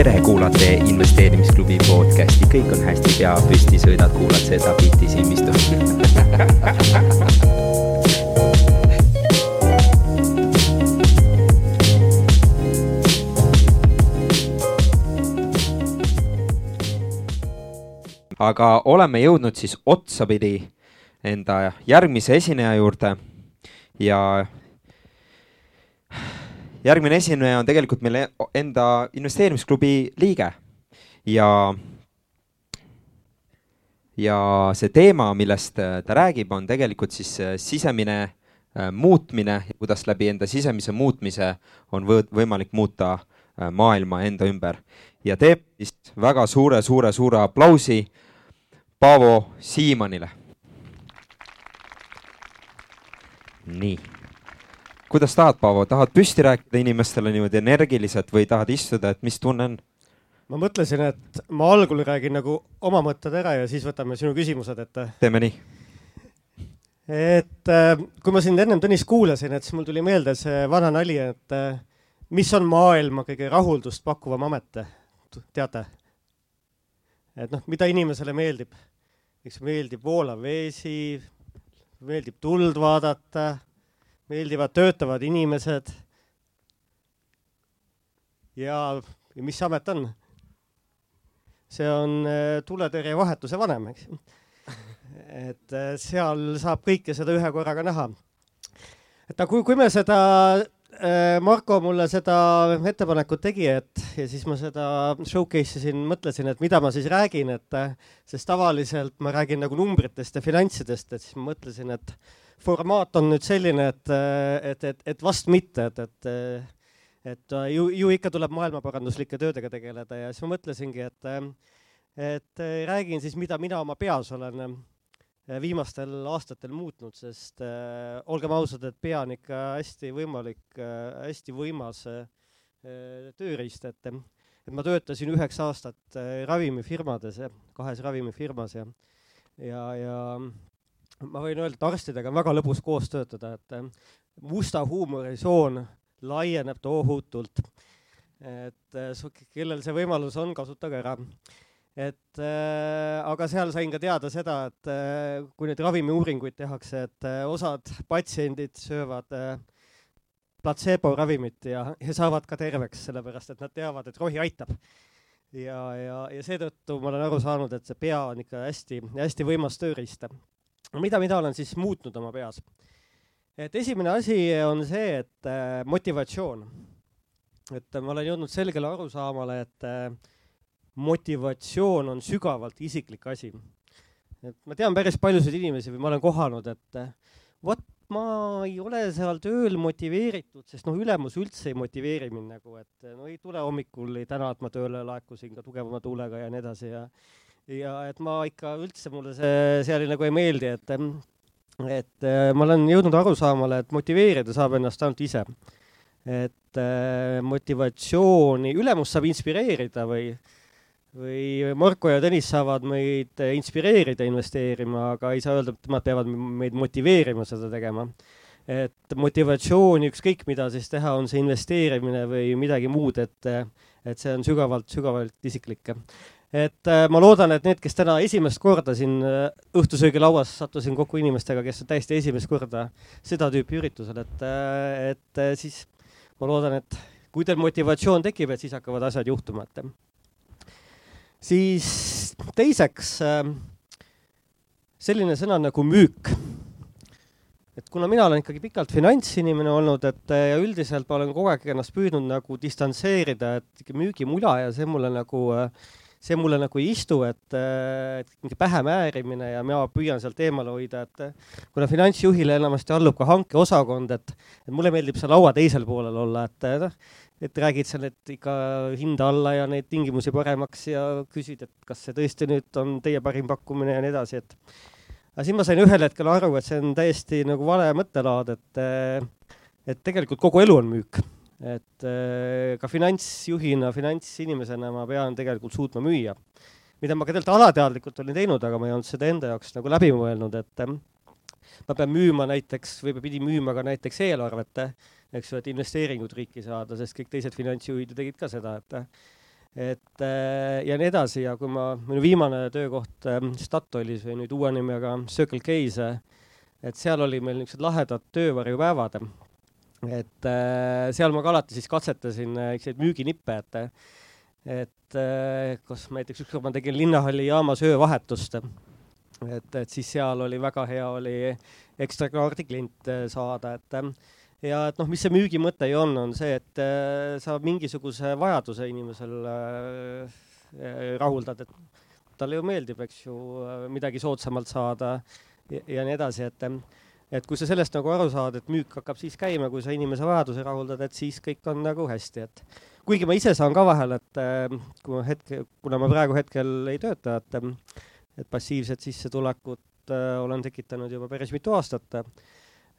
tere, kuulate investeerimisklubi podcasti, kõik on hästi, pea püsti, sõidad, kuulad seda bitti silmistu aga oleme jõudnud siis otsapidi enda järgmise esineja juurde. Ja järgmine esineja on tegelikult meil enda investeerimisklubi liige. Ja ja see teema, millest ta räägib, on tegelikult siis sisemine äh, muutmine, kuidas läbi enda sisemise muutmise on võimalik muuta äh, maailma enda ümber. Ja teeb siis väga suure-suure-suure aplausi Paavo Siimanile. nii, kuidas tahad, Paavo, tahad püsti rääkida inimestele niimoodi energiliselt või tahad istuda, et mis tunne on? ma mõtlesin, et ma algul räägin nagu oma mõtted ära ja siis võtame sinu küsimused ette. teeme nii. et äh, kui ma sind ennem Tõnis kuulasin, et siis mul tuli meelde see vana nali, et äh, mis on maailma kõige rahuldust pakkuvam amet, teate? et noh, mida inimesele meeldib eks meeldib voolav vesi, meeldib tuld vaadata, meeldivad töötavad inimesed. ja, mis amet on? see on äh, tuletõrjevahetuse vanem, eks ju. et äh, seal saab kõike seda ühe korraga näha. et aga kui, kui me seda Äh, Marko mulle seda ettepanekut tegi, et ja siis ma seda showcase isin, mõtlesin, et mida ma siis räägin, et sest tavaliselt ma räägin nagu numbritest ja finantsidest, et siis ma mõtlesin, et formaat on nüüd selline, et, et, et, et vast mitte, et, et et ju, ju ikka tuleb maailmaparanduslike töödega tegeleda ja siis ma mõtlesingi, et et räägin siis, mida mina oma peas olen Äh, viimastel aastatel muutnud, sest äh, olgem ausad, et pea on ikka hästi võimalik äh,, hästi võimas äh, tööriist, et et ma töötasin üheksa aastat äh, ravimifirmades, kahes ravimifirmas ja ja, ja ma võin öelda, et arstidega on väga lõbus koos töötada, et äh, musta huumori tsoon laieneb tohutult. et äh, kellel see võimalus on, kasutage ära et äh, aga seal sain ka teada seda, et kui neid ravimiuuringuid tehakse, et osad patsiendid söövad platseeboravimit ja, ja saavad ka terveks, sellepärast et nad teavad, et rohi aitab. ja, ja, ja seetõttu ma olen aru saanud, et see pea on ikka hästi-hästi võimas tööriist. Mida, mida olen siis muutnud oma peas? et esimene asi on see, et äh, motivatsioon. et ma olen jõudnud selgele arusaamale, et äh, motivatsioon on sügavalt isiklik asi. et ma tean päris paljusid inimesi või ma olen kohanud, et vot ma ei ole seal tööl motiveeritud, sest noh, ülemus üldse ei motiveeri mind nagu, et no ei tule hommikul, ei täna, et ma tööle laekusin ka tugevama tuulega ja nii edasi ja ja et ma ikka üldse mulle see seal nagu ei meeldi, et et ma olen jõudnud arusaamale, et motiveerida saab ennast ainult ise. et motivatsiooni, ülemus saab inspireerida või või Marko ja Tõnis saavad meid inspireerida investeerima, aga ei saa öelda, et nemad peavad meid motiveerima seda tegema. et motivatsiooni, ükskõik mida siis teha, on see investeerimine või midagi muud, et, et see on sügavalt, sügavalt isiklik. Et äh, ma loodan, et need, kes täna esimest korda siin äh, õhtusöögilauas sattusin kokku inimestega, kes on täiesti esimest korda seda tüüpi üritusel, et, äh, et siis ma loodan, et kui teil motivatsioon tekib, et siis hakkavad asjad juhtuma, et siis teiseks selline sõna nagu müük. et kuna mina olen ikkagi pikalt finantsinimene olnud, et ja üldiselt ma olen kogu aeg ennast püüdnud nagu distantseerida, et müügimula ja see mulle nagu, see mulle nagu ei istu, et, et mingi pähe määrimine ja mina püüan sealt eemale hoida, et kuna finantsjuhile enamasti allub ka hankeosakond, et, et mulle meeldib seal laua teisel poolel olla, et noh, et räägid seal, et ikka hinda alla ja neid tingimusi paremaks ja küsid, et kas see tõesti nüüd on teie parim pakkumine ja nii edasi, et aga siis ma sain ühel hetkel aru, et see on täiesti nagu vale mõttelaad, et et tegelikult kogu elu on müük. Et ka finantsjuhina, finantsinimesena ma pean tegelikult suutma müüa. mida ma ka tegelikult alateadlikult olin teinud, aga ma ei olnud seda enda jaoks nagu läbi mõelnud, et ma pean müüma näiteks või pidin müüma ka näiteks eelarvet eks ju, et investeeringut riiki saada, sest kõik teised finantsjuhid ju tegid ka seda, et et äh, ja nii edasi ja kui ma, minu viimane töökoht äh, Statoilis või nüüd uue nimega Circle K-s, et seal oli meil niisugused lahedad töövarjupäevad. Et äh, seal ma ka alati siis katsetasin niisuguseid müüginippe, et et kus näiteks ükskord ma tegin Linnahalli jaamas öövahetust, et, et siis seal oli väga hea oli ekstra kaardi klient saada, et ja et noh, mis see müügi mõte ju on, on see, et äh, sa mingisuguse vajaduse inimesel äh, rahuldad, et talle ju meeldib, eks ju, midagi soodsamalt saada ja, ja nii edasi, et et kui sa sellest nagu aru saad, et müük hakkab siis käima, kui sa inimese vajaduse rahuldad, et siis kõik on nagu hästi, et kuigi ma ise saan ka vahel, et äh, kui ma hetke, kuna ma praegu hetkel ei tööta, et et passiivset sissetulekut äh, olen tekitanud juba päris mitu aastat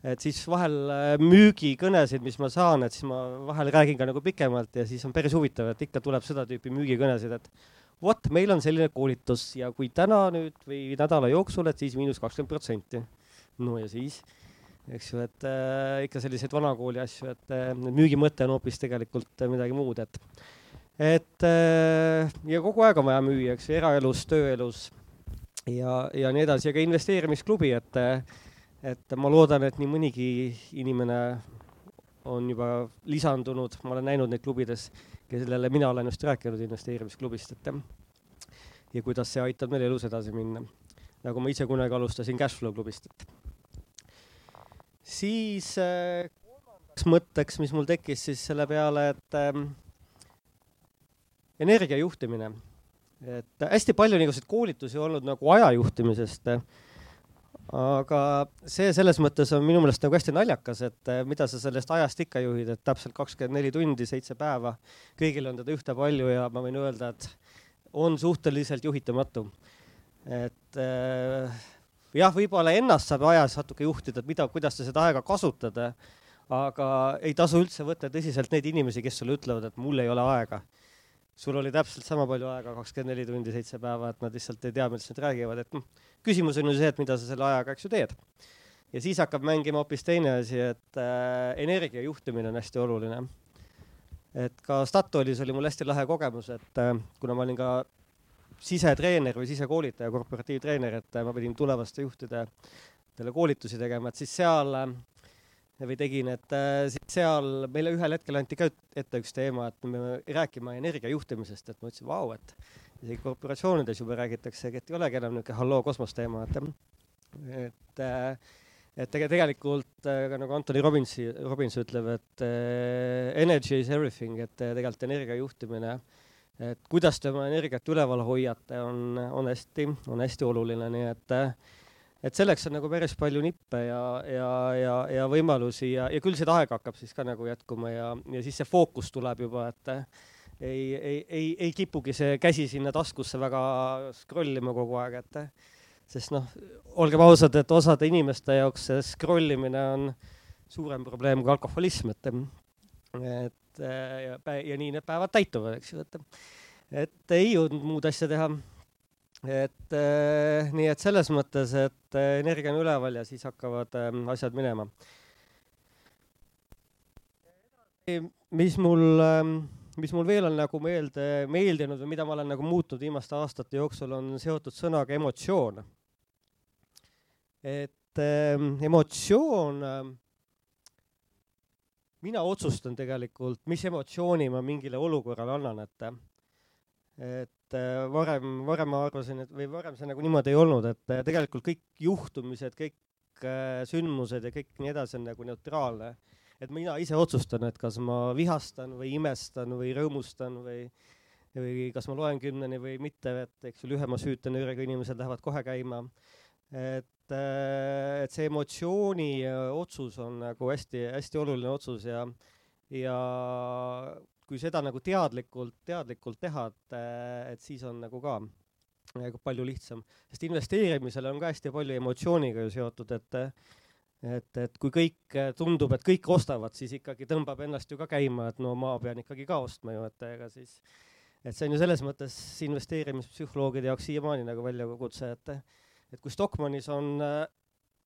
et siis vahel müügikõnesid, mis ma saan, et siis ma vahel räägin ka nagu pikemalt ja siis on päris huvitav, et ikka tuleb seda tüüpi müügikõnesid, et vot, meil on selline koolitus ja kui täna nüüd või nädala jooksul, et siis miinus kakskümmend protsenti. No ja siis, eks ju, et äh, ikka selliseid vanakooli asju, et äh, müügi mõte on hoopis tegelikult midagi muud, et et äh, ja kogu aeg on vaja müüa, eks ju, eraelus, tööelus ja, ja nii edasi ja ka investeerimisklubi, et et ma loodan, et nii mõnigi inimene on juba lisandunud, ma olen näinud neid klubides, kellele mina olen just rääkinud investeerimisklubist, et ja kuidas see aitab meil elus edasi minna. nagu ma ise kunagi alustasin Cashflow klubist, et siis äh, kolmandaks mõtteks, mis mul tekkis siis selle peale, et äh, energia juhtimine, et hästi palju niisuguseid koolitusi olnud nagu aja juhtimisest äh, aga see selles mõttes on minu meelest nagu hästi naljakas, et eh, mida sa sellest ajast ikka juhid, et täpselt kakskümmend neli tundi, seitse päeva, kõigil on teda ühte palju ja ma võin öelda, et on suhteliselt juhitamatu. et äh, jah, võib-olla ennast saab ajas natuke juhtida, et mida, kuidas sa seda aega kasutad, aga ei tasu üldse võtta tõsiselt neid inimesi, kes sulle ütlevad, et mul ei ole aega sul oli täpselt sama palju aega, kakskümmend neli tundi, seitse päeva, et nad lihtsalt ei tea, millest nad räägivad, et noh, küsimus on ju see, et mida sa selle ajaga, eks ju, teed. ja siis hakkab mängima hoopis teine asi, et äh, energia juhtimine on hästi oluline. et ka Statoilis oli mul hästi lahe kogemus, et äh, kuna ma olin ka sisetreener või sisekoolitaja, korporatiivtreener, et äh, ma pidin tulevaste juhtidele koolitusi tegema, et siis seal äh, või tegin, et äh, seal meile ühel hetkel anti ka ette üks teema, et me räägime energia juhtimisest, et ma ütlesin, vau, et isegi korporatsioonides juba räägitakse, et ei olegi enam niisugune halloo kosmosteema, et et äh, et tege-, tegelikult äh, ka nagu Anthony Robbinsi, Robbins ütleb, et äh, energy is everything, et äh, tegelikult energia juhtimine, et kuidas te oma energiat üleval hoiate, on, on hästi, on hästi oluline, nii et et selleks on nagu päris palju nippe ja, ja, ja, ja võimalusi ja, ja küll seda aega hakkab siis ka nagu jätkuma ja, ja siis see fookus tuleb juba, et ei, ei, ei, ei kipugi see käsi sinna taskusse väga scroll ima kogu aeg, et sest noh, olgem ausad, et osade inimeste jaoks see scroll imine on suurem probleem kui alkoholism, et et ja, ja nii need päevad täituvad, eks ju, et et ei jõudnud muud asja teha et äh, nii et selles mõttes, et äh, energia on üleval ja siis hakkavad äh, asjad minema. mis mul äh, mis mul veel on nagu meelde, meeldinud või mida ma olen nagu muutnud viimaste aastate jooksul, on seotud sõnaga emotsioon. et äh, emotsioon äh,, mina otsustan tegelikult, mis emotsiooni ma mingile olukorrale annan, et et äh, varem, varem ma arvasin, et või varem see nagu niimoodi ei olnud, et äh, tegelikult kõik juhtumised, kõik äh, sündmused ja kõik nii edasi on nagu neutraalne. et mina ise otsustan, et kas ma vihastan või imestan või rõõmustan või või kas ma loen kümneni või mitte, et eks ju, lühema süütenööriga inimesed lähevad kohe käima. et, et see emotsiooni otsus on nagu hästi-hästi oluline otsus ja, ja kui seda nagu teadlikult, teadlikult teha, et, et siis on nagu ka nagu palju lihtsam, sest investeerimisel on ka hästi palju emotsiooniga ju seotud, et et, et kui kõik tundub, et kõik ostavad, siis ikkagi tõmbab ennast ju ka käima, et no ma pean ikkagi ka ostma ju, et ega siis, et see on ju selles mõttes investeerimispsühholoogide jaoks siiamaani nagu väljakutse, et et kui Stockmannis on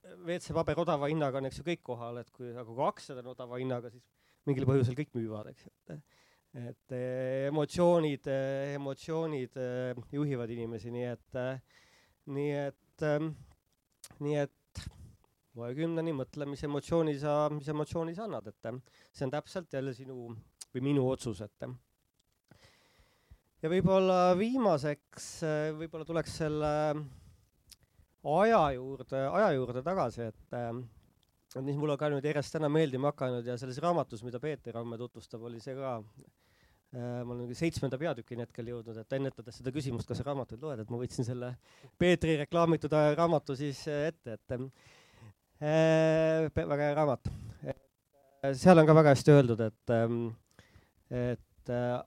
WC-paber odava hinnaga on, eks ju, kõik kohal, et kui, aga kui aktsiad on odava hinnaga, siis mingil põhjusel kõik müüvad, eks ju, et et emotsioonid, emotsioonid juhivad inimesi, nii et, nii et, nii et loe kümneni, mõtle, mis emotsiooni sa, mis emotsiooni sa annad, et see on täpselt jälle sinu või minu otsus, et ja võib-olla viimaseks, võib-olla tuleks selle aja juurde, aja juurde tagasi, et mis mulle ka nüüd järjest täna meeldima hakanud ja selles raamatus, mida Peeter homme tutvustab, oli see ka ma olen seitsmenda peatükini hetkel jõudnud, et ennetades seda küsimust, kas sa raamatuid loed, et ma võtsin selle Peetri reklaamitud raamatu siis ette, et äh, väga hea raamat. seal on ka väga hästi öeldud, et, et äh,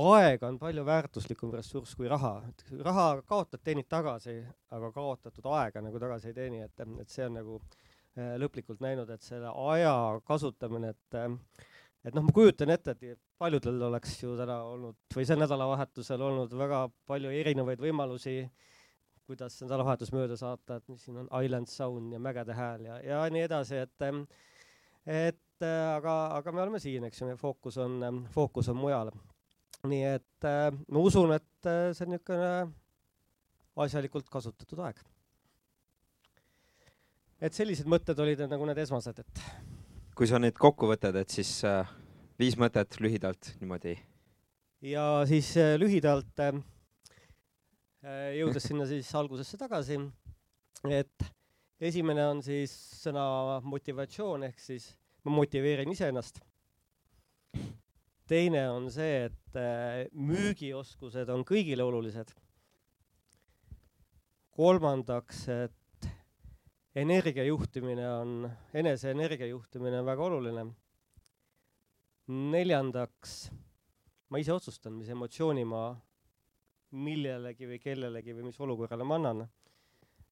aeg on palju väärtuslikum ressurss kui raha, et raha kaotad, teenid tagasi, aga kaotatud aega nagu tagasi ei teeni, et, et see on nagu äh, lõplikult näinud, et selle aja kasutamine, et äh, et noh, ma kujutan ette, et paljudel oleks ju täna olnud või sel nädalavahetusel olnud väga palju erinevaid võimalusi, kuidas nädalavahetus mööda saata, et siin on Island Sound ja Mägede hääl ja, ja nii edasi, et et aga, aga me oleme siin, eks ju, meie fookus on, fookus on mujal nii et äh, ma usun, et äh, see on niisugune asjalikult kasutatud aeg. et sellised mõtted olid nagu need esmased, et. kui sa nüüd kokku võtad, et siis äh, viis mõtet lühidalt niimoodi. ja siis äh, lühidalt äh, jõudes sinna siis algusesse tagasi, et esimene on siis sõna motivatsioon ehk siis ma motiveerin iseennast teine on see, et äh, müügioskused on kõigile olulised. kolmandaks, et energiajuhtimine on, enese energiajuhtimine on väga oluline. Neljandaks, ma ise otsustan, mis emotsiooni ma millelegi või kellelegi või mis olukorrale ma annan.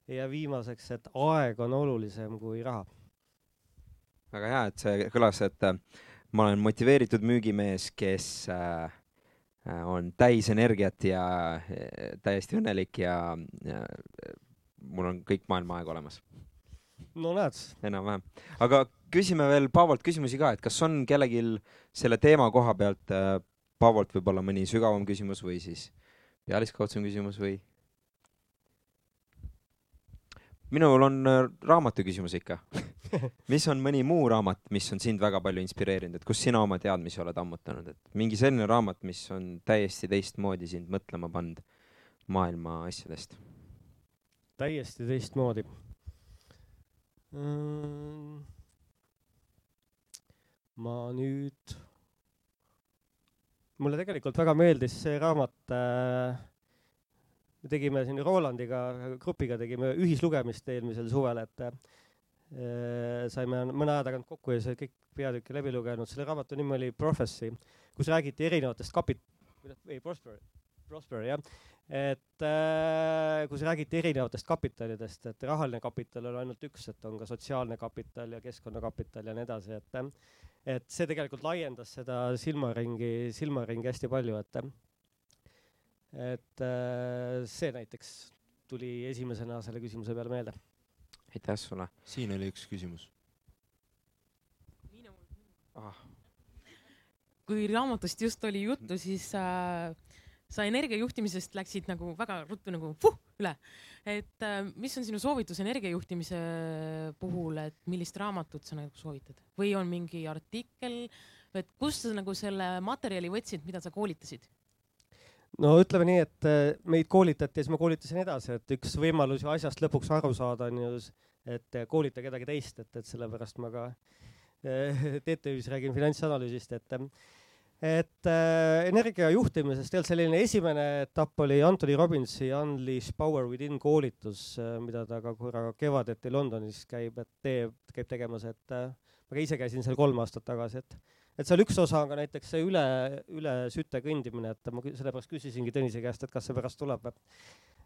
ja viimaseks, et aeg on olulisem kui raha. väga hea, et see kõlas, et ma olen motiveeritud müügimees, kes äh, äh, on täis energiat ja äh, täiesti õnnelik ja, ja mul on kõik maailma aeg olemas. No näed. enam-vähem, aga küsime veel Paavolt küsimusi ka, et kas on kellelgi selle teema koha pealt äh, Paavolt võib-olla mõni sügavam küsimus või siis pealiskaudsem küsimus või? minul on raamatu küsimus ikka mis on mõni muu raamat, mis on sind väga palju inspireerinud, et kus sina oma teadmisi oled ammutanud, et mingi selline raamat, mis on täiesti teistmoodi sind mõtlema pannud maailma asjadest? täiesti teistmoodi. Ma nüüd, mulle tegelikult väga meeldis see raamat äh, me tegime siin Rolandiga, grupiga tegime ühislugemist eelmisel suvel, et Äh, saime mõne aja tagant kokku ja sai kõik peatükki läbi lugenud. selle raamatu nimi oli Prophecy, kus räägiti erinevatest kapit-, ei Prosper, Prosper jah, et äh, kus räägiti erinevatest kapitalidest, et rahaline kapital on ainult üks, et on ka sotsiaalne kapital ja keskkonnakapital ja nii edasi, et et see tegelikult laiendas seda silmaringi, silmaringi hästi palju, et et äh, see näiteks tuli esimesena selle küsimuse peale meelde aitäh sulle. siin oli üks küsimus. Ah. kui raamatust just oli juttu, siis äh, sa energiajuhtimisest läksid nagu väga ruttu nagu puh, üle. et äh, mis on sinu soovitus energiajuhtimise puhul, et millist raamatut sa nagu soovitad või on mingi artikkel, et kust sa nagu selle materjali võtsid, mida sa koolitasid? no ütleme nii, et äh, meid koolitati ja siis ma koolitasin edasi, et üks võimalus ju asjast lõpuks aru saada on ju, et äh, koolita kedagi teist, et, et sellepärast ma ka TTÜ-s räägin finantsanalüüsist, et et äh, energia juhtimisest tegelikult selline esimene etapp oli Anthony Robbinsi Unleash Power Within koolitus äh,, mida ta ka korra kevadeti Londonis käib, et teeb, käib tegemas, et äh, ma ka ise käisin seal kolm aastat tagasi, et et seal üks osa on ka näiteks see üle, üle süte kõndimine, et ma sellepärast küsisingi Tõnise käest, et kas see pärast tuleb.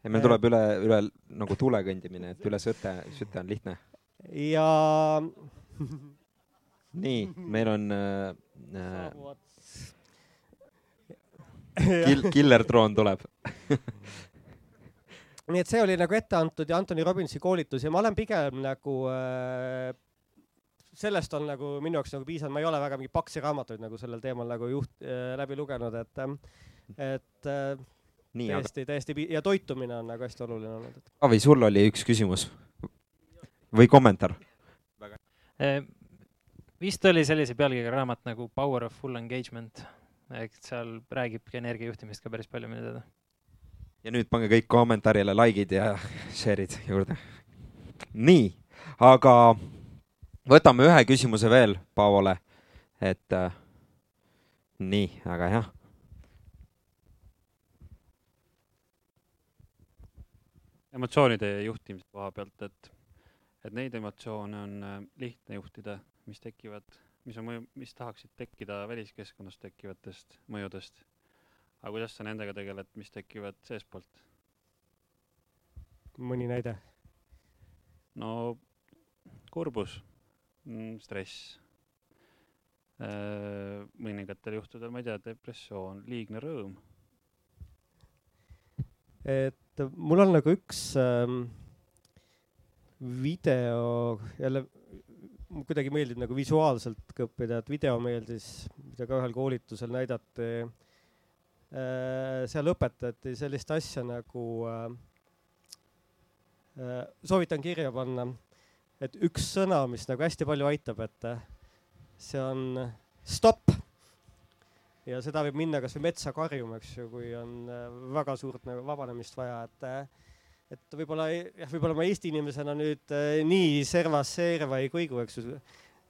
ja meil tuleb üle, üle nagu tule kõndimine, et üle süte, süte on lihtne. ja nii, meil on äh, kill, killer-droon tuleb nii et see oli nagu ette antud ja Anthony Robbinsi koolitus ja ma olen pigem nagu äh, sellest on nagu minu jaoks nagu piisanud, ma ei ole väga mingeid paksi raamatuid nagu sellel teemal nagu juht äh, läbi lugenud, et ähm, et äh, Nii, täiesti aga..., täiesti pi- ja toitumine on nagu hästi oluline olnud. Avi, sul oli üks küsimus või kommentaar? Eh, vist oli sellise pealkirjaga raamat nagu Power of full engagement, ehk seal räägibki energiajuhtimist ka päris palju minu teada. ja nüüd pange kõik kommentaarile like'id ja share'id juurde. nii, aga võtame ühe küsimuse veel Paavole, et äh, nii, väga hea emotsioonide juhtimise koha pealt, et, et neid emotsioone on äh, lihtne juhtida, mis tekivad, mis on mõju, mis tahaksid tekkida väliskeskkonnas tekkivatest mõjudest. aga kuidas sa nendega tegeled, mis tekivad seestpoolt? mõni näide? no kurbus, mm, stress, äh, mõningatel juhtudel, ma ei tea, depressioon, liigne rõõm. et et mul on nagu üks ähm, video, jälle kuidagi meeldib nagu visuaalselt õppida, et video meeldis, mida ka ühel koolitusel näidati äh,. seal õpetati sellist asja nagu äh, äh, soovitan kirja panna, et üks sõna, mis nagu hästi palju aitab, et see on stopp ja seda võib minna kasvõi metsa karjuma, eks ju, kui on väga suurt nagu vabanemist vaja, et et võib-olla jah, võib-olla ma Eesti inimesena nüüd äh, nii servas seerva ei kõigu, eks ju.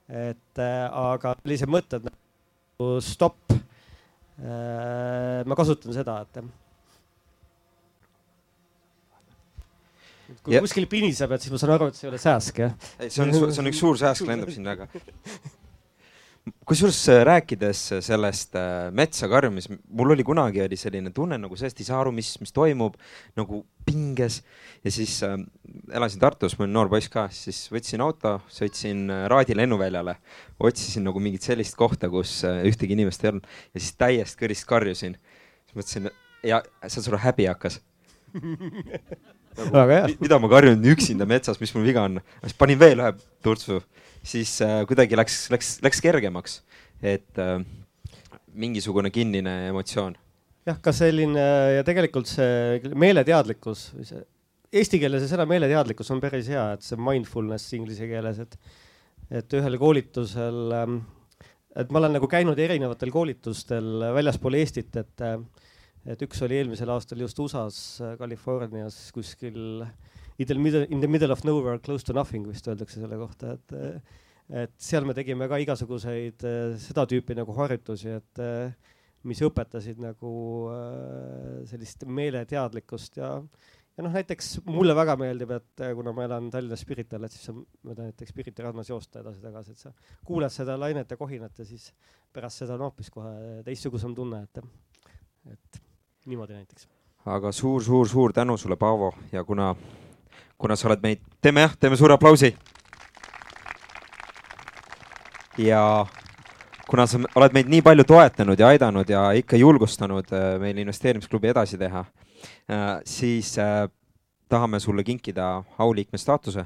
et äh, aga sellised mõtted nagu stopp äh,. ma kasutan seda, et. kui ja. kuskil piniseb, et siis ma saan aru, et see ei ole sääsk, jah. ei, see on, see on üks suur sääsk lendab siin taga kusjuures äh, rääkides sellest äh, metsa karjumist, mul oli kunagi oli selline tunne nagu sellest ei saa aru, mis, mis toimub nagu pinges. Ja siis äh, elasin Tartus, ma olin noor poiss ka, siis võtsin auto, sõitsin äh, Raadi lennuväljale, otsisin nagu mingit sellist kohta, kus äh, ühtegi inimest ei olnud. Ja siis täiest kõrist karjusin. siis mõtlesin ja saad sa aru, häbi hakkas nagu, mida ma karjun üksinda metsas, mis mul viga on, siis panin veel ühe turtsu siis äh, kuidagi läks, läks, läks kergemaks, et äh, mingisugune kinnine emotsioon. jah, ka selline ja tegelikult see meeleteadlikkus, see eesti keeles see sõna meeleteadlikkus on päris hea, et see mindfulness inglise keeles, et et ühel koolitusel, ähm, et ma olen nagu käinud erinevatel koolitustel väljaspool Eestit, et et üks oli eelmisel aastal just USA-s, Californias kuskil äh, in the middle, in the middle of nowhere, close to nothing vist öeldakse selle kohta, et et seal me tegime ka igasuguseid äh, seda tüüpi nagu harjutusi, et äh, mis õpetasid nagu äh, sellist meeleteadlikkust ja ja noh, näiteks mulle väga meeldib, et kuna ma elan Tallinnas Spirital, et siis sa mööda näiteks Spiriti rannas joosta edasi-tagasi, et sa kuuled seda lainet ja kohinat ja siis pärast seda on hoopis kohe teistsugusem tunne, et, et niimoodi näiteks. aga suur-suur-suur tänu sulle, Paavo, ja kuna kuna sa oled meid, teeme jah, teeme suure aplausi. ja kuna sa oled meid nii palju toetanud ja aidanud ja ikka julgustanud äh, meil investeerimisklubi edasi teha, äh, siis äh, tahame sulle kinkida auliikme staatuse,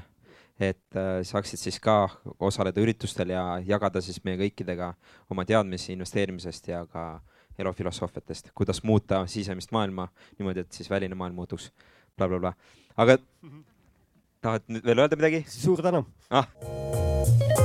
et saaksid siis ka osaleda üritustel ja jagada siis meie kõikidega oma teadmisi investeerimisest ja ka elufilosoofiatest, kuidas muuta sisemist maailma niimoodi, et siis väline maailm muutuks blablabla bla. bla. aga mhm tahad nüüd veel öelda midagi? suur tänu ah